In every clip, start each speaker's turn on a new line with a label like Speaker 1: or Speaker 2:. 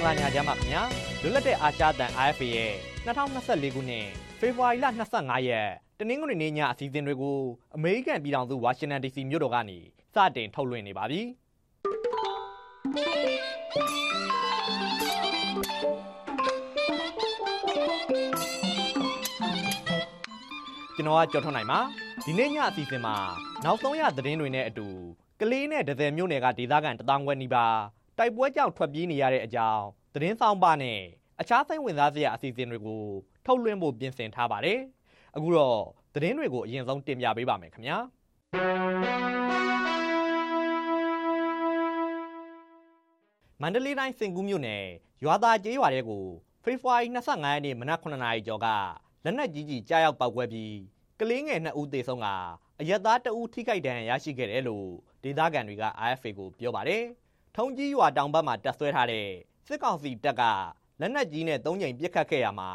Speaker 1: င်္ဂလာညချမ်းပါခင်ဗျာလွတ်လပ်တဲ့အာရှတန် IFA ရဲ့2024ခုနှစ်ဖေဖော်ဝါရီလ25ရက်တနင်္ဂနွေနေ့ညအစီအစဉ်တွေကိုအမေရိကန်ပြည်ထောင်စုဝါရှင်တန် DC မြို့တော်ကနေစတင်ထုတ်လွှင့်နေပါပြီကျွန်တော်ကကြော်ထွန်းနိုင်ပါဒီနေ့ညအစီအစဉ်မှာနောက်ဆုံးရသတင်းတွေနဲ့အတူကလေးနဲ့ဒဇယ်မြို့နယ်ကဒေသခံတသောင်းခွဲနီးပါး တိုက်ပွဲကြောင့်ထွက်ပြေးနေရတဲ့အကြောင်းသတင်းဆောင်ပါနဲ့အခြားစိတ်ဝင်စားစရာအစီအစဉ်တွေကိုထုတ်လွှင့်ဖို့ပြင်ဆင်ထားပါတယ်။အခုတော့သတင်းတွေကိုအရင်ဆုံးတင်ပြပေးပါမယ်ခင်ဗျာ။မန္တလေးတိုင်းစင်ကူးမြို့နယ်ရွာသားကျေးရွာတဲကိုဖေဖော်ဝါရီ25ရက်နေ့မနက်9:00နာရီကျော်ကလက်နက်ကြီးကြီးကြားရောက်ပောက်ကွဲပြီးကလေးငယ်2ဦးသေဆုံးကအရက်သား2ဦးထိခိုက်ဒဏ်ရာရရှိခဲ့တယ်လို့ဒေသခံတွေက RFA ကိုပြောပါတယ်။ ထုံကြီးရွာတောင်ဘက်မှာတပ်ဆွဲထားတဲ့စစ်ကောင်စီတပ်ကလက်နက်ကြီးနဲ့သုံးကြိမ်ပစ်ခတ်ခဲ့ရမှာ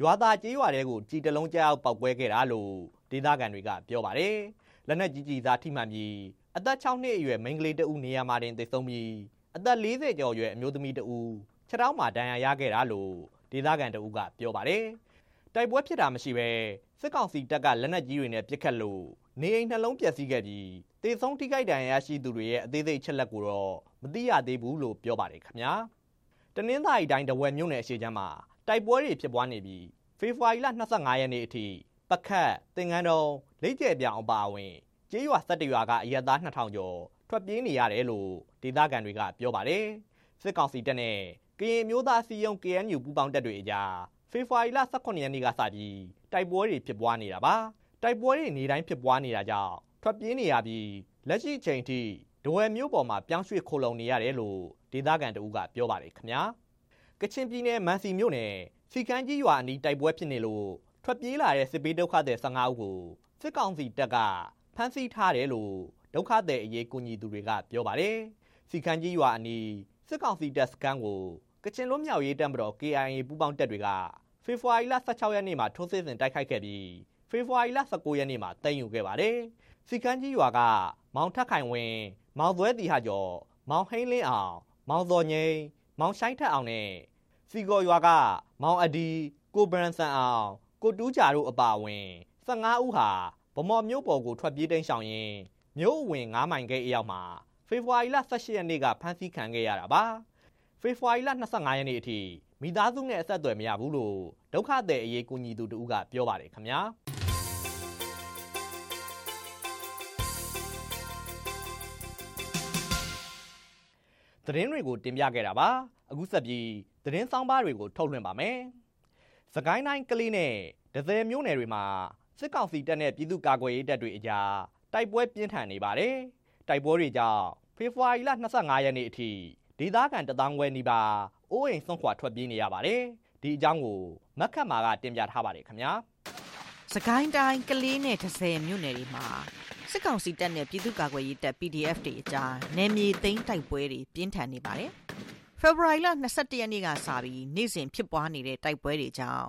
Speaker 1: ရွာသားကြေးရွာတွေကိုကြီးတလုံးကြောက်ပောက်ကွဲခဲ့တာလို့ဒေသခံတွေကပြောပါတယ်။လက်နက်ကြီးကြီးသားထိမှန်ပြီးအသက်6နှစ်အရွယ်မိန်းကလေးတဦးနေရာမှာတင်သေဆုံးပြီးအသက်40ကျော်အရွယ်အမျိုးသမီးတဦးခြေထောက်မှာဒဏ်ရာရခဲ့တာလို့ဒေသခံတဦးကပြောပါတယ်။တိုက်ပွဲဖြစ်တာမရှိဘဲစစ်ကောင်စီတပ်ကလက်နက်ကြီးတွေနဲ့ပစ်ခတ်လို့နေအိမ်နှလုံးပျက်စီးခဲ့ပြီး တေဆုံးထိခိုက်ဒဏ်ရာရရှိသူတွေရဲ့အသေးစိတ်ချက်လက်ကိုတော့မသိရသေးဘူးလို့ပြောပါတယ်ခင်ဗျာတနင်္သာရီတိုင်းတဝယ်မြို့နယ်အရှိချမ်းမှာတိုက်ပွဲတွေဖြစ်ပွားနေပြီးဖေဖော်ဝါရီလ25ရက်နေ့အထိပခတ်တင်ငန်းတုံးလက်ကျဲပြောင်အပါအဝင်ကျေးရွာ17ရွာကအရက်သား2000ကျော်ထွက်ပြေးနေရတယ်လို့ဒေသခံတွေကပြောပါတယ်စစ်ကောင်စီတပ်နဲ့ကရင်မျိုးသားစီယုံ KNU ပူးပေါင်းတပ်တွေအကြားဖေဖော်ဝါရီလ18ရက်နေ့ကစပြီးတိုက်ပွဲတွေဖြစ်ပွားနေတာပါတိုက်ပွဲတွေနေတိုင်းဖြစ်ပွားနေတာကြောင့် ထွက်ပြေးနေရပြီးလက်ရှိအချိန်ထိဒဝယ်မြို့ပေါ်မှာပြောင်းရွှေ့ခိုလုံနေရတယ်လို့ဒေသခံတဦးကပြောပါတယ်ခင်ဗျာကချင်ပြည်နယ်မန်စီမြို့နယ်စီကန်းကြီးရွာအနီးတိုက်ပွဲဖြစ်နေလို့ထွက်ပြေးလာတဲ့စစ်ပေးဒုက္ခသည်15ဦးကိုစစ်ကောင်စီတပ်ကဖမ်းဆီးထားတယ်လို့ဒုက္ခသည်အရေးကူညီသူတွေကပြောပါတယ်စီကန်းကြီးရွာအနီးစစ်ကောင်စီတပ်စခန်းကိုကချင်လွတ်မြောက်ရေးတပ်မတော် KIA ပူးပေါင်းတပ်တွေကဖေဖော်ဝါရီလ16ရက်နေ့မှာထိုးစစ်ဆင်တိုက်ခိုက်ခဲ့ပြီးဖေဖော်ဝါရီလ19ရက်နေ့မှာတင်ယူခဲ့ပါတယ် စီကန်းကြီးရွာက မောင်ထက်ခိုင်ဝင်းမောင်သွဲတီဟာကျော်မောင်ဟိန်းလင်းအောင် မောင်စော်ငိမ့်မောင်ဆိုင်ထက်အောင်နဲ့စီကော်ရွာက မောင်အဒီကိုဘရန်ဆန်အောင် ကိုတူးကြတို့အပါအဝင်15ဦးဟာဗမော်မြို့ပေါ်ကိုထွက်ပြေးတိမ်းရှောင်ရင်းမြို့အဝင်9မိုင်ဂိတ်အရောက်မှာဖေဖော်ဝါရီလ18ရက်နေ့ကဖမ်းဆီးခံခဲ့ရတာပါဖေဖော်ဝါရီလ25ရက်နေ့အထိမိသားစုနဲ့အဆက်အသွယ်မရဘူးလို့ဒုက္ခသည်အရေးကူညီသူတို့ကပြောပါတယ်ခင်ဗျာ သတင်းတွေကိုတင်ပြခဲ့တာပါအခုဆက်ပြီးသတင်းဆောင်ပါတွေကိုထုတ်လွှင့်ပါမယ်စကိုင်းတိုင်းကလေးနဲ့ဒဇယ်မြို့နယ်တွေမှာစစ်ကောင်စီတပ်နဲ့ပြည်သူ့ကာကွယ်ရေးတပ်တွေအကြားတိုက်ပွဲပြင်းထန်နေပါတယ်တိုက်ပွဲတွေကြောင့်ဖေဖော်ဝါရီလ25ရက်နေ့အထိဒေသခံတသောင်းခွဲနီးပါးအိုးအိမ်ဆုံးခွာထွက်ပြေးနေရပါတယ်ဒီအကြောင်းကိုမက်ခတ်မာကတင်ပြထားပါတယ်ခင်ဗျာ
Speaker 2: စကိုင်းတိုင်းကလေးနဲ့ဒဇယ်မြို့နယ်တွေမှာ စစ်ကောင်စီတပ်နဲ့ပြည်သူ့ကာကွယ်ရေးတပ် PDF တွေအကြားနယ်မြေသိမ်းတိုက်ပွဲတွေပြင်းထန်နေပါတယ်။ဖေဖော်ဝါရီလ22ရက်နေ့ကစပြီးနေ့စဉ်ဖြစ်ပွားနေတဲ့တိုက်ပွဲတွေကြောင့်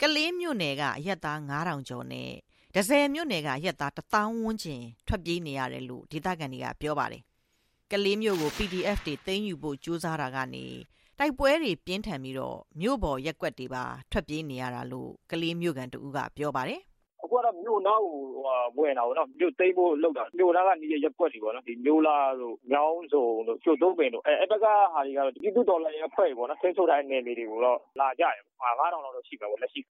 Speaker 2: ကလေးမြို့နယ်ကအရက်သား9000ကျော်နဲ့ဒဇယ်မြို့နယ်ကအရက်သား1000ဝန်းကျင်ထွက်ပြေးနေရတယ်လို့ဒေသခံတွေကပြောပါတယ်။ကလေးမြို့ကို PDF တွေသိမ်းယူဖို့ကြိုးစားတာကနေတိုက်ပွဲတွေပြင်းထန်ပြီးတော့မြို့ပေါ်ရက်ွက်တွေပါထွက်ပြေးနေရတာလို့ကလေးမြို့ကန်တူကပြောပါတယ်
Speaker 3: အခုကတော့မြို့နားကိုဝင်တာပေါ့နော်မြို့သိမ်းဖို့လုပ်တာမြို့နားကနေတဲ့ရက်ွက်တွေပေါ့နော်ဒီမျိုးလာတို့မြောင်းစုံတို့ကျွတ်သုံးပင်တို့အဲအဲ့ဘက်ကဟာတွေကတော့ပြည်သူတော်လှန်ရေးအဖွဲ့ပေါ့နော်ဆင်းဆုတ်တိုင်းနယ်မြေတွေကိုတော့လာကြရ9000လောက်တော့ရှိမှာပေါ့လက်ရှိ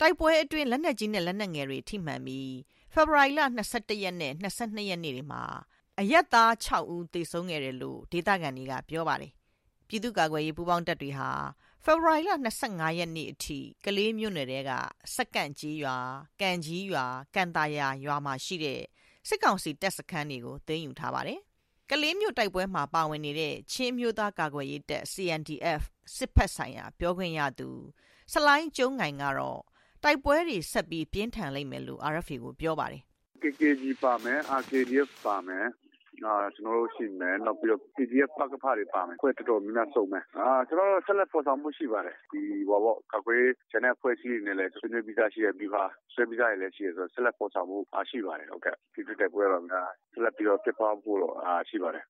Speaker 2: တိုက်ပွဲအတွင်းလက်နက်ကြီးနဲ့လက်နက်ငယ်တွေထိမှန်ပြီးဖေဖော်ဝါရီလ22ရက်နဲ့22ရက်နေ့တွေမှာအရက်သား6ဦးသေဆုံးခဲ့တယ်လို့ဒေသခံတွေကပြောပါတယ်ပြည်သူ့ကာကွယ်ရေးပူးပေါင်းတပ်တွေဟာ ဖေဖော်ဝါရီလ25ရက်နေ့အထိကလေးမြို့နယ်တဲကစက္ကန့်ကြီးရွာ၊ကန်ကြီးရွာ၊ကန်တာယာရွာမှာရှိတဲ့စစ်ကောင်စီတပ်စခန်းတွေကိုသိမ်းယူထားပါတယ်။ကလေးမြို့တိုက်ပွဲမှာပါဝင်နေတဲ့ချင်းမျိုးသားကာကွယ်ရေးတပ် CNDF စစ်ဖက်ဆိုင်ရာပြောခွင့်ရသူစလိုင်းကျုံးငိုင်ကတော့တိုက်ပွဲတွေဆက်ပြီးပြင်းထန်လိမ့်မယ်လို့ RFA ကိုပြောပါတယ်။
Speaker 4: KKG ပါမယ် RKDF ပါမယ် ကျနော်တို့ရှိမယ်။နောက်ပြီးတော့ PDF ပကဖတွေ ပါမယ်။အဖွဲ့တော်တော်များများစုံမယ်။ကျနော်တို့ ဆက်လက်ဖော်ဆောင်မှုရှိပါတယ်။ဒီကာကွယ်ရေးကျန်တဲ့အဖွဲ့အစည်းတွေနဲ့လည်း ဆွေးနွေးပြီးသားရှိတယ်။ဗျူဟာဆွဲပြီးသားတွေလည်း ရှိတယ်ဆိုတော့ ဆက်လက်ဖော်ဆောင်မှုရှိပါတယ်။ထိတွေ့တိုက်ပွဲတော့ ဆက်လက်ပြီးတော့ ဖြစ်ပွားဖို့တော့ ရှိပါတယ်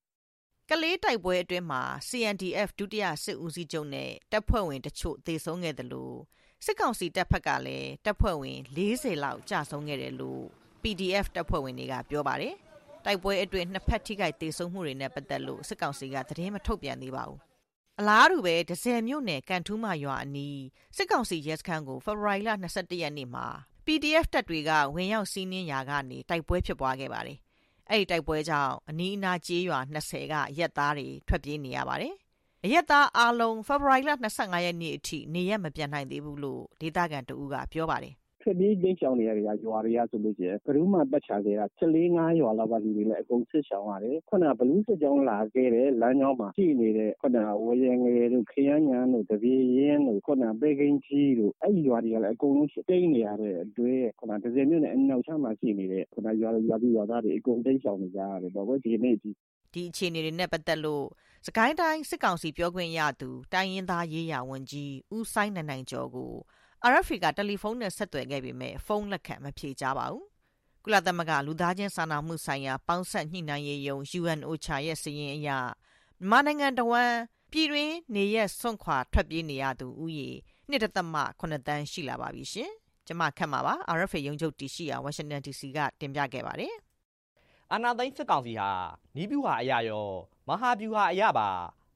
Speaker 2: ကလေးတိုက်ပွဲအတွင်းမှာ CNDF ဒုတိယစစ်ဦးစီးချုပ်နဲ့ တပ်ဖွဲ့ဝင်တချို့ သေဆုံးခဲ့တယ်လို့စစ်ကောင်စီတပ်ဖက်ကလည်း တပ်ဖွဲ့ဝင်40လောက်ကြာဆုံးခဲ့တယ်လို့ PDF တပ်ဖွဲ့ဝင်တွေက ပြောပါတယ်။ တိုက်ပွဲအတွင်းနှစ်ဖက်ထိခိုက်သေဆုံးမှုတွေနဲ့ပတ်သက်လို့စစ်ကောင်စီကသတင်းမထုတ်ပြန်သေးပါဘူး။အလားတူပဲဒဇယ်မြို့နယ်ကန်ထူးမရွာအနီးစစ်ကောင်စီရဲစခန်းကိုဖေဖော်ဝါရီလ22ရက်နေ့မှာ PDF တပ်တွေကဝင်ရောက်စီးနင်းရာကနေတိုက်ပွဲဖြစ်ပွားခဲ့ပါတယ်။အဲ့ဒီတိုက်ပွဲကြောင့်အနီးအနားကျေးရွာ20ကရက်သားတွေထွက်ပြေးနေရပါတယ်။အရက်သားအားလုံးဖေဖော်ဝါရီလ25ရက်နေ့အထိနေရက်မပြန်နိုင်သေးဘူးလို့ဒေသခံတဦးကပြောပါတယ်
Speaker 5: ထွက်ပြေးတိမ်းရှောင်နေရတဲ့ ရွာတွေကဆိုလို့ရှိရင်ဘယ်သူမှပတ်ချာခဲ့တာ14 5ရွာလောက်က လူတွေလည်း အကုန်စစ်ရှောင်ရတယ် ခုနကဘလူးစစ်ကြောင်းလာခဲ့တဲ့ လမ်းကြောင်းမှာ ရှိနေတဲ့ခုနကဝရငယ်တို့ ခရမ်းညာတို့တပြေးရင်တို့ခုနပဲကင်းကြီးတို့ အဲ့ဒီရွာတွေကလည်း အကုန်လုံးတိမ်းနေရတဲ့အတွက်ခုနဒဇယ်မြို့နယ် အနောက်ချမ်းမှာရှိနေတဲ့ခုနရွာရွာပြည်ရွာသားတွေ အကုန်တိမ်းရှောင်နေကြရတယ်ပေါ့ကွဒီနေ့ဒီ
Speaker 2: ဒီအခြေအနေတွေနဲ့ ပတ်သက်လို့စကိုင်းတိုင်း စစ်ကောင်စီပြောခွင့်ရသူ တိုင်းရင်းသားရေးရာဝန်ကြီး ဦးဆိုင်နိုင်နိုင်ကျော်ကို RFA ကတယ်လီဖုန်းနဲ့ဆက်သွယ်ခဲ့ပေမဲ့ဖုန်းလက်ခံမဖြေကြပါဘူး။ကုလသမဂ္ဂလူသားချင်းစာနာမှုဆိုင်ရာပေါင်းဆက်ညှိနှိုင်းရေးယုံ UNOCHA ရဲ့စာရင်းအရမြန်မာနိုင်ငံတဝမ်းပြည်တွင်းနေရက်စွန့်ခွာထွက်ပြေးနေရသူဦးရေ1.8တန်းရှိလာပါပြီရှင်။ကျမခက်မှာပါ RFA ရုံချုပ်တရှိရာ Washington DC ကတင်ပြခဲ့ပါတယ်။
Speaker 1: အာနာသိန်းစစ်ကောင်စီဟာနီးပြူဟာအရာရောမဟာဗျူဟာအရာပါ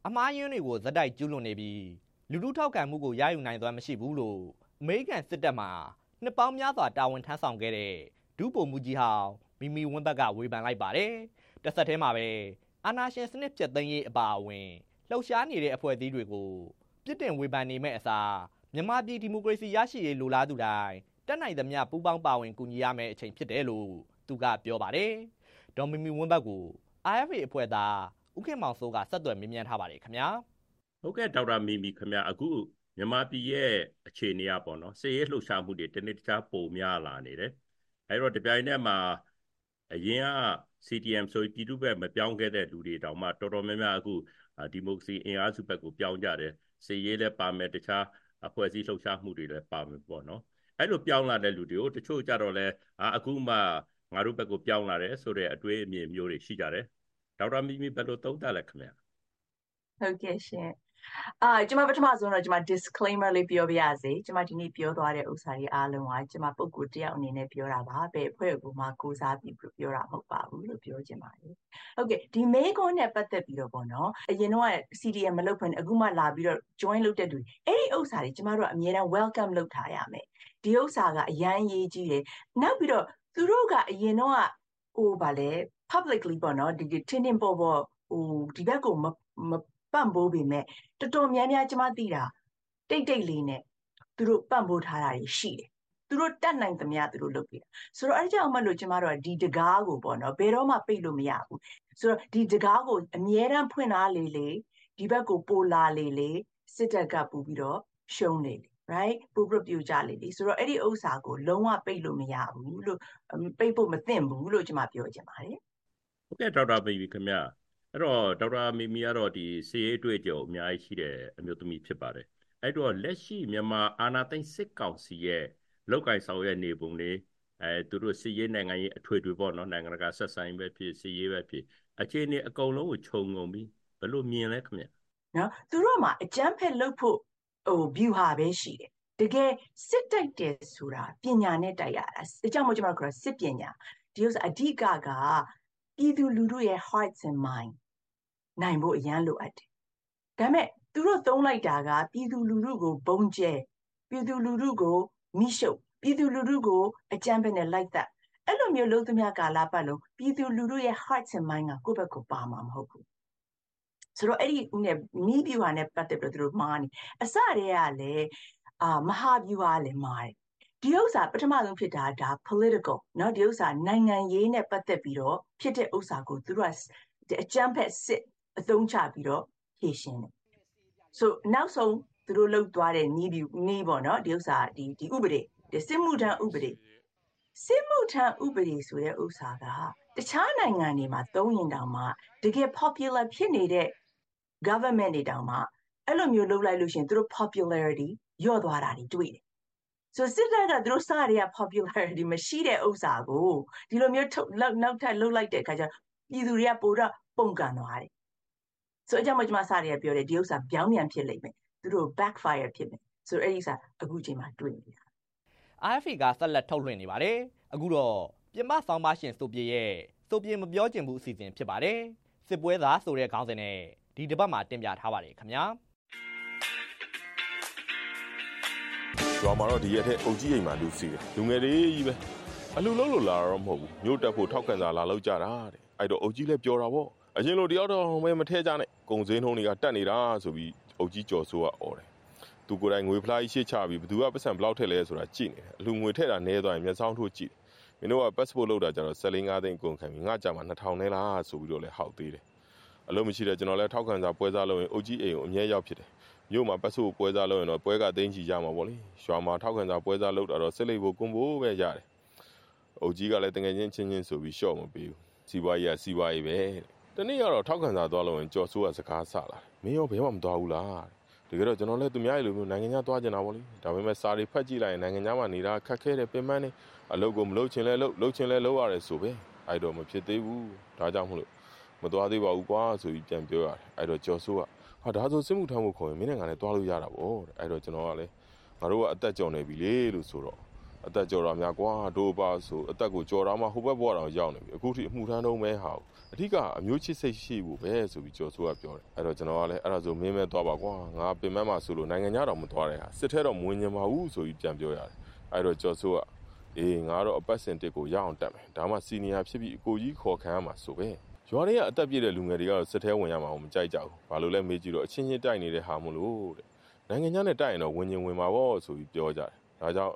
Speaker 1: အမားယွန်းတွေကိုဇက်တိုက်ကျူးလွန်နေပြီးလူလူထောက်ခံမှုကိုရယူနိုင်သွားမရှိဘူးလို့ အမေရိကန်စစ်တပ်မှနှစ်ပေါင်းများစွာတာဝန်ထမ်းဆောင်ခဲ့တဲ့ဒုဗိုလ်မှူးကြီးဟောင်းမီမီဝင်းဘက်ကဝေဖန်လိုက်ပါတယ်။တစ်ဆက်တည်းမှာပဲအာနာရှင်စနစ်ပြတ်သိမ်းရေးအပါအဝင်လှုပ်ရှားနေတဲ့အဖွဲ့အစည်းတွေကိုပြစ်တင်ဝေဖန်နေမဲ့အစားမြန်မာပြည်ဒီမိုကရေစီရရှိရေးလိုလားသူတိုင်းတက်နိုင်သမျှပူးပေါင်းပါဝင်ကူညီရမယ့်အချိန်ဖြစ်တယ်လို့သူကပြောပါတယ်။ဒေါ်မီမီဝင်းဘက်ကို RFA အဖွဲ့သားဦးခင်မောင်စိုးကဆက်သွယ်မေးမြန်းထားပါတယ်ခင်ဗျာ။
Speaker 6: ဟုတ်ကဲ့ဒေါက်တာမီမီခင်ဗျာအခု မြန်မာပြည်ရဲ့အခြေအနေကပေါ့နော်စစ်ရေးလှုပ်ရှားမှုတွေတနေ့တခြားပုံများလာနေတယ်အဲတော့တပြိုင်နက်မှာအရင်က CTM ဆိုပြည်သူ့ဘက်မပြောင်းခဲ့တဲ့လူတွေတောင်မှတော်တော်များများအခုဒီမိုကရေစီအင်အားစုဘက်ကိုပြောင်းကြတယ်စစ်ရေးလည်းပါမယ်တခြားအဖွဲ့အစည်းလှုပ်ရှားမှုတွေလည်းပါမယ်ပေါ့နော်အဲ့လိုပြောင်းလာတဲ့လူတွေကိုတချို့ကြတော့လဲအခုမှငါတို့ဘက်ကိုပြောင်းလာတယ်ဆိုတဲ့အတွေ့အမြင်မျိုးတွေရှိကြတယ်ဒေါက်တာမီမီဘယ်လိုသုံးသပ်လဲခင်ဗျ
Speaker 7: ဟုတ်ကဲ့ရှင် အာကျွန်မပထမဆုံးတော့ကျွန်မ disclaimer လေးပြောပြရစေကျွန်မဒီနေ့ပြောသွားတဲ့ဥစ္စာတွေအားလုံးကကျွန်မပုံကိုတယောက်အနေနဲ့ပြောတာပါဘယ်အဖွဲ့ကိုမှကိုစားပြီးပြောတာမဟုတ်ပါဘူးလို့ပြောချင်ပါတယ်ဟုတ်ကဲ့ဒီ main ကိုနဲ့ပတ်သက်ပြီးတော့ပေါ့နော်အရင်တော့ CDM မလုပ်ဖွင့်အခုမှလာပြီးတော့ join လုပ်တဲ့သူအဲ့ဒီဥစ္စာတွေကျွန်မတို့ကအများအား welcome လုပ်ထားရမယ်ဒီဥစ္စာကအရန်ရေးကြီးတယ်နောက်ပြီးတော့သူတို့ကအရင်တော့ဟိုဗာလဲ publicly ပေါ့နော်ဒီထင်းထင်းပေါ်ပေါ်ဟိုဒီဘက်ကိုမ ပံ့ပိုးပေမဲ့တော်တော်များများကျမသိတာတိတ်တိတ်လေးနဲ့သူတို့ပံ့ပိုးထားတာရှိတယ်သူတို့တတ်နိုင်သမျှသူတို့လုပ်ပြီးတာဆိုတော့အဲကြောင့်မှလို့ကျမတို့ကဒီတကားကိုပေါ့နော်ဘယ်တော့မှပိတ်လို့မရဘူးဆိုတော့ဒီတကားကိုအမြဲတမ်းဖွင့်ထားလေလေဒီဘက်ကိုပိုလာလေလေစစ်တပ်ကပူပြီးတော့ရှုံးနေလေ right ပူပပြူကြလေလေဆိုတော့အဲ့ဒီဥစ္စာကိုလုံးဝပိတ်လို့မရဘူးလို့ပိတ်ဖို့မသင့်ဘူးလို့ကျမပြောချင်ပါတယ်
Speaker 6: ဟုတ်ကဲ့ဒေါက်တာဘေဘီခင်ဗျာ အဲ့တော့ဒေါက်တာမီမီကတော့ဒီစီရေးတွေ့ကြုံအများကြီးရှိတဲ့အမျိုးသမီးဖြစ်ပါတယ်အဲ့တော့လက်ရှိမြန်မာအာဏာသိမ်းစစ်ကောင်စီရဲ့လောက်ကင်ဆောင်ရဲ့နေပုံလေးအဲသူတို့စီရေးနိုင်ငံရေးအထွေထွေပေါ့နော်နိုင်ငံတကာဆက်ဆံရေးပဲဖြစ်စီရေးပဲဖြစ်အခြေအနေအကုန်လုံးကိုခြုံငုံပြီးဘယ်လိုမြင်လဲခင်ဗျ
Speaker 7: နော်သူတို့မှာအကြမ်းဖက်လုပ်ဖို့ဟို view ဟာပဲရှိတယ်တကယ်စစ်တိုက်တယ်ဆိုတာပညာနဲ့တိုက်ရတာအကြောင်းမို့ကျွန်တော်တို့ကစစ်ပညာဒီဥစ္စာအဓိကကပြည်သူလူထုရဲ့ hearts and mind နိုင်ဖို့အရန်လိုအပ်တယ်။ဒါပေမဲ့သူတို့သုံးလိုက်တာကပြည်သူလူထုကိုဘုံကျဲပြည်သူလူထုကိုမိရှုပ်ပြည်သူလူထုကိုအကြမ်းဖက်နဲ့လိုက်သက်အဲ့လိုမျိုးလုံးသမျှကာလပတ်လုံးပြည်သူလူထုရဲ့ heart and mind ကကိုယ့်ဘက်ကိုပါမှာမဟုတ်ဘူးဆိုတော့အဲ့ဒီနဲ့မိဗျူဟာနဲ့ပတ်သက်ပြီးတော့သူတို့မှားနေအစတည်းကလည်းအာမဟာဗျူဟာလည်းမှားတယ်ဒီဥစ္စာပထမဆုံးဖြစ်တာဒါ political เนาะဒီဥစ္စာနိုင်ငံရေးနဲ့ပတ်သက်ပြီးတော့ဖြစ်တဲ့ဥစ္စာကိုသူတို့ကအကြမ်းဖက်စစ် အသုံးချပြီးတော့ဖြည့်ရှင်းတယ်ဆိုနောက်ဆုံးသူတို့လောက်သွားတဲ့နီးပြီးနီးပေါ့နော်ဒီဥစ္စာဒီဒီဥပဒေဒီစစ်မှုထမ်းဥပဒေစစ်မှုထမ်းဥပဒေဆိုတဲ့ဥစ္စာကတခြားနိုင်ငံတွေမှာသုံးရင်တောင်မှတကယ် popular ဖြစ်နေတဲ့ government တွေတောင်မှအဲ့လိုမျိုးလုပ်လိုက်လို့ရှင်သူတို့ popularity ညော့သွားတာတွေတွေ့တယ်ဆိုစစ်တပ်ကသူတို့စတွေက popularity မရှိတဲ့ဥစ္စာကိုဒီလိုမျိုးနောက်ထပ်လှုပ်လိုက်တဲ့အခါကျပြည်သူတွေကပိုတော့ပုံကန်သွားတယ် ဆိုအကြောင်းမကျွန်မစရပြောတယ်ဒီဥစ္စာပြောင်းပြန်ဖြစ်လိမ့်မယ်သူတို့ backfire ဖြစ်မယ်ဆိုအဲ့ဒီဥစ္စာအခုချိန်မှာတွေ့နေရ
Speaker 1: RFA ကဆက်လက်ထုတ်လွှင့်နေပါတယ်အခုတော့ပြင်ပဆောင်ပါရှင်ဆိုပြေရဲ့ဆိုပြေမပြောချင်ဘူးအစီအစဉ်ဖြစ်ပါတယ်စစ်ပွဲသားဆိုတဲ့ခေါင်းစဉ်နဲ့ဒီတစ်ပတ်မှာတင်ပြထားပါတယ်ခင်ဗျာ
Speaker 8: ရွာမှာတော့ဒီရက်ထက်အုပ်ကြီးအိမ်မှာလူစီတယ်လူငယ်တွေကြီးပဲအလူလုံးလို့လာတော့မဟုတ်ဘူးမြို့တက်ဖို့ထောက်ခံစာလာလောက်ကြတာတဲ့အဲ့တော့အုပ်ကြီးလည်းပြောတာပေါ့ အရင်လိုတယောက်တော့မဲမထဲကြနဲ့ကုံစင်းထုံးတွေကတက်နေတာဆိုပြီးအုပ်ကြီးကြော်ဆိုးကအော်တယ်သူကိုယ်တိုင်ငွေဖလားကြီးရှေ့ချပြီးဘသူကပတ်စံဘလောက်ထက်လဲဆိုတာကြည့်နေတယ်အလူငွေထက်တာနဲသွားရင်မျက်စောင်းထိုးကြည့်တယ်မင်းတို့က passport လောက်တာကျတော့14သိန်းကုန်ခံပြီးငါကြမှာ2000နဲ့လားဆိုပြီးတော့လဲဟောက်သေးတယ်အလုံးမရှိတဲ့ကျွန်တော်လည်းထောက်ခံစာပွဲစားလုပ်ရင်အုပ်ကြီးအိမ်ကိုအမြဲရောက်ဖြစ်တယ်မြို့မှာပတ်စုပွဲစားလုပ်ရင်တော့ပွဲကသိန်းချီရမှာပေါ့လေရွာမှာထောက်ခံစာပွဲစားလုပ်တာတော့စစ်လိပ်ဖို့ကွန်ဖို့ပဲရတယ်အုပ်ကြီးကလည်းတငယ်ချင်းချင်းချင်းဆိုပြီးရှော့မပေးဘူးစီးပွားရေးကစီးပွားရေးပဲတ နေ့ကတော့ထောက်ခံစာသွားလို့ရင်ကြော်ဆိုးကစကားဆလာတယ်မင်းရောဘယ်မှမသွားဘူးလားတကယ်တော့ကျွန်တော်လည်းသူများလိုမျိုးနိုင်ငံခြားသွားကျင်တာပေါ့လေဒါပေမဲ့စာတွေဖတ်ကြည့်လိုက်ရင်နိုင်ငံခြားမှာနေတာခက်ခဲတယ်ပင်ပန်းနေအလုပ်ကိုမလုပ်ချင်လဲလုပ်လုပ်ချင်လဲလုပ်ရတယ်ဆိုပဲအဲ့တော့မဖြစ်သေးဘူးဒါကြောင့်မလို့မသွားသေးပါဘူးကွာဆိုပြီးပြန်ပြောရတယ်အဲ့တော့ကြော်ဆိုးကဟာဒါဆိုစစ်မှုထမ်းဖို့ခေါ်ရင်မင်းနဲ့ငါနဲ့သွားလို့ရတာပေါ့တဲ့အဲ့တော့ကျွန်တော်ကလည်းငါတို့ကအသက်ကြော်နေပြီလေလို့ဆိုတော့ အသက်ကြော်တာများကွာတို့ပါဆိုအသက်ကိုကြော်တာမှဟိုဘက်ဘွားတော်ရောက်နေပြီအခုထိအမှုထမ်းတော့မဲဟာအဓိကအမျိုးချစ်စိတ်ရှိဖို့ပဲဆိုပြီးကြော်ဆိုးကပြောတယ်အဲ့တော့ကျွန်တော်ကလည်းအဲ့ဒါဆိုမင်းမဲသွားပါကွာငါပင်မမှာဆိုလို့နိုင်ငံခြားတော်မသွားတဲ့ဟာစစ်ထဲတော့မဝင်ញင်ပါဘူးဆိုပြီးပြန်ပြောရတယ်အဲ့တော့ကြော်ဆိုးကအေးငါတော့အပတ်စင်တစ်ကိုရအောင်တက်မယ်ဒါမှစီနီယာဖြစ်ပြီးအကိုကြီးခေါ်ခံရမှာဆိုပဲရွာတွေကအသက်ပြည့်တဲ့လူငယ်တွေကတော့စစ်ထဲဝင်ရမှာမကြိုက်ကြဘူး။ဘာလို့လဲမေးကြည့်တော့အချင်းချင်းတိုက်နေတဲ့ဟာမလို့တဲ့။နိုင်ငံခြားနဲ့တိုက်ရင်တော့ဝင်ရင်ဝင်မှာပေါ့ဆိုပြီးပြောကြတယ်။ဒါကြောင့်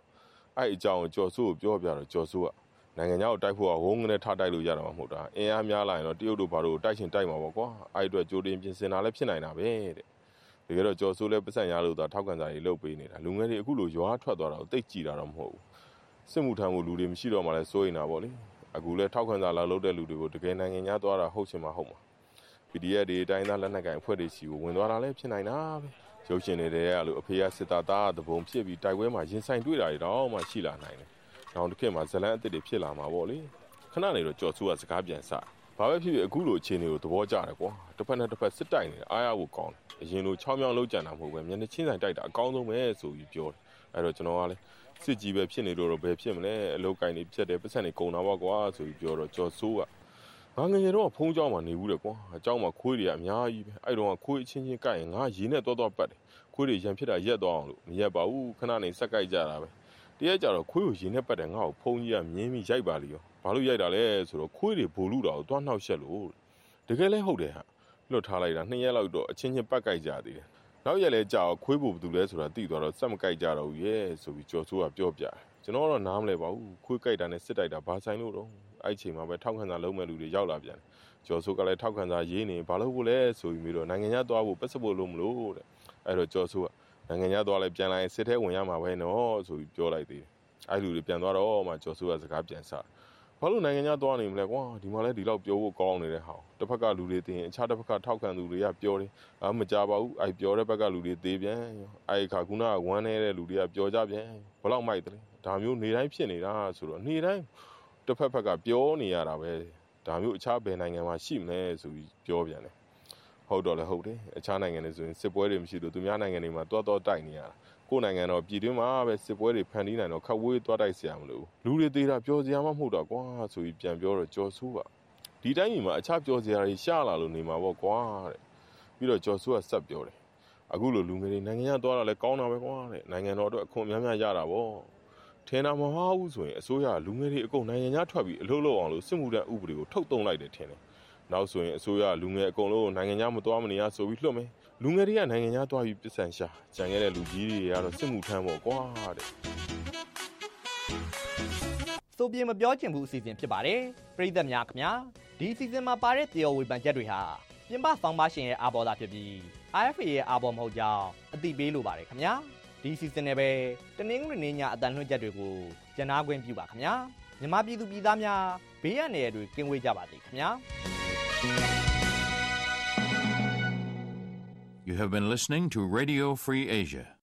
Speaker 8: အဲ့အကြောင်းကိုကြော်စိုးကိုပြောပြတော့ကြော်စိုးကနိုင်ငံခြားကိုတိုက်ဖို့ကဝုန်းကနေထားတိုက်လို့ရတာမှမဟုတ်တာ။အင်အားများလာရင်တော့တရုတ်တို့ဘာလို့တိုက်ချင်တိုက်မှာပေါ့ကွာ။အဲ့အတွက်ကြိုတင်ပြင်ဆင်တာလည်းဖြစ်နိုင်တာပဲတဲ့။တကယ်တော့ကြော်စိုးလည်းပတ်စံရလို့သာထောက်ကန်စာတွေလုပ်ပေးနေတာ။လူငယ်တွေအခုလိုရွာထွက်သွားတာကိုတိတ်ကြည်တာတော့မဟုတ်ဘူး။စစ်မှုထမ်းဖို့လူတွေမရှိတော့မှလည်းစိုးရင်တာပေါ့လေ။အခုလဲထောက်ခံစာလာလုပ်တဲ့လူတွေကိုတကယ်နိုင်ငံခြားသွားတာဟုတ်ချင်မှဟုတ်မှာ PDF တွေအတိုင်းသားလက်နက်ကင်အဖွဲ့တွေစီကိုဝင်သွားတာလည်းဖြစ်နိုင်တာပဲ ရုပ်ရှင်တွေတဲ့အဲ့လိုအဖေကစစ်သားသားတပုံဖြစ်ပြီးတိုက်ပွဲမှာရင်ဆိုင်တွေ့တာတွေတော့မှရှိလာနိုင်တယ်။နောက်တစ်ခေတ်မှာဇလန်းအစ်စ်တွေဖြစ်လာမှာပေါ့လေ။ခဏနေတော့ကြော်ဆူကစကားပြန်စ။ဘာပဲဖြစ်ဖြစ်အခုလိုအခြေအနေကိုသဘောကျတယ်ကွာ။တစ်ဖက်နဲ့တစ်ဖက်စစ်တိုက်နေတယ်အားရဖို့ကောင်းတယ်။အရင်လို6မြောင်လုံးကြံတာမဟုတ်ပဲမျက်နှာချင်းဆိုင်တိုက်တာအကောင်းဆုံးပဲဆိုပြီးပြောတယ်။အဲ့တော့ကျွန်တော်ကလည်းစစ်ကြီးပဲဖြစ်နေလို့တော့ဘယ်ဖြစ်မလဲအလုတ်ကင်နေဖြတ်တယ်ပတ်စံနေကုန်တာပေါ့ကွာဆိုပြီးပြောတော့ကြော်ဆိုးက ငါငငယ်တော့ဖုံးเจ้าမှာနေဘူးလေကွာအเจ้าမှာခွေးတွေအများကြီးပဲအဲ့တော့ခွေးအချင်းချင်းကြိုက်ရင်ငါရေနဲ့တော့တော့ပတ်တယ်ခွေးတွေရံဖြစ်တာရက်တော့အောင်လို့မရက်ပါဘူးခဏနေစက်ကြိုက်ကြတာပဲတရက်ကြတော့ခွေးကိုရေနဲ့ပတ်တယ်ငါ့ကိုဖုံးကြီးကမြင်းပြီးရိုက်ပါလိရောဘာလို့ရိုက်တာလဲဆိုတော့ခွေးတွေဘိုလူတာကိုတွားနှောက်ရှက်လို့တကယ်လဲဟုတ်တယ်ဟာလွတ်ထားလိုက်တာနှစ်ရက်လောက်တော့အချင်းချင်းပတ်ကြိုက်ကြသေးတယ်နောက်ရက်လဲကြာခွေးဖို့ဘသူလဲဆိုတာသိသွားတော့စက်မကြိုက်ကြတော့ဘူးရဲ့ဆိုပြီးကြော်ဆိုးကပြောပြကျွန်တော်တော့နားမလဲပါဘူးခွေးကြိုက်တာနဲ့စစ်တိုက်တာဘာဆိုင်လို့တော့ အဲ့ချိန်မှာပဲထောက်ခံစာလုံးမဲ့လူတွေရောက်လာပြန်ကျော်ဆိုးကလည်းထောက်ခံစာရေးနေဘာလို့ဖို့လဲဆိုပြီးပြီးတော့နိုင်ငံခြားသွားဖို့ပတ်စပို့လို့မလို့တဲ့အဲ့တော့ကျော်ဆိုးကနိုင်ငံခြားသွားလဲပြန်လာရင်စစ်ထဲဝင်ရမှာပဲနော်ဆိုပြီးပြောလိုက်သေးတယ်အဲ့လူတွေပြန်သွားတော့မှကျော်ဆိုးကစကားပြန်စားဘာလို့နိုင်ငံခြားသွားနေမလဲကွာဒီမှာလဲဒီလောက်ပြောဖို့ကောင်းနေတဲ့ဟာတစ်ဖက်ကလူတွေတင်အခြားတစ်ဖက်ကထောက်ခံသူတွေကပြောတယ်အာမကြပါဘူးအဲ့ပြောတဲ့ဘက်ကလူတွေသေးပြန်အဲ့ခါခုနကဝမ်းနေတဲ့လူတွေကပြောကြပြန်ဘလောက်မိုက်တယ်ဒါမျိုးနေတိုင်းဖြစ်နေတာဆိုတော့နေတိုင်း တစ်ဖက်ဖက်ကပြောနေရတာပဲဒါမျိုးအခြားဘယ်နိုင်ငံမှာရှိမလဲဆိုပြီးပြောပြန်တယ်ဟုတ်တော့လည်းဟုတ်တယ်အခြားနိုင်ငံတွေဆိုရင်စစ်ပွဲတွေမရှိလို့သူများနိုင်ငံတွေမှာတွတ်တော့တိုက်နေရတာကိုယ်နိုင်ငံတော့ပြည်တွင်းမှာပဲစစ်ပွဲတွေဖန်တီးနိုင်တော့ခက်ဝေးတွတ်တိုက်စရာမလိုဘူးလူတွေသေးတာပြောစရာမှမဟုတ်တော့ကွာဆိုပြီးပြန်ပြောတော့ကြော်ဆူးပါဒီတိုင်းမှာအခြားပြောစရာတွေရှာလာလို့နေမှာပေါ့ကွာတဲ့ပြီးတော့ကြော်ဆူးကဆက်ပြောတယ်အခုလိုလူငယ်တွေနိုင်ငံရသွားတာလည်းကောင်းတာပဲကွာတဲ့နိုင်ငံတော်အတွက်အခွင့်အများများရတာပေါ့ ထင်တာမဟုတ်ဘူးဆိုရင်အစိုးရလူငယ်တွေအကုန်နိုင်ငံခြားထွက်ပြီးအလုပ်လုပ်အောင်လို့စစ်မှုထမ်းဥပဒေကိုထုတ်သုံးလိုက်တယ်ထင်တယ်နောက်ဆိုရင်အစိုးရလူငယ်အကုန်လုံးနိုင်ငံခြားမသွားမနေရဆိုပြီးလွှတ်မယ်လူငယ်တွေကနိုင်ငံခြားသွားပြီးပစ္စံရှာကြံခဲ့တဲ့လူကြီးတွေကတော့စစ်မှုထမ်းပေါ့ကွာတဲ့
Speaker 1: ဆိုပြေမပြောချင်ဘူးအစီအစဉ်ဖြစ်ပါတယ်ပရိသတ်များခင်ဗျာဒီအစီအစဉ်မှာပါတဲ့တရားဝေဖန်ချက်တွေဟာပြင်ပဆောင်ပါရှင်ရဲ့အာဘော်သာဖြစ်ပြီး IFA ရဲ့အာဘော်မဟုတ်ကြောင်းအသိပေးလိုပါတယ်ခင်ဗျာ ဒီအစီအစဉ်နဲ့ပဲတနင်္ဂနွေနေ့ညအတန်လွှင့်ချက်တွေကိုကြနာခွင့်ပြုပါခင်ဗျာမြမပြည်သူပြည်သားများဘေးရန်နယ်တွေကင်းဝေးကြပါစေခင်ဗျာ
Speaker 9: You have been listening to Radio Free Asia.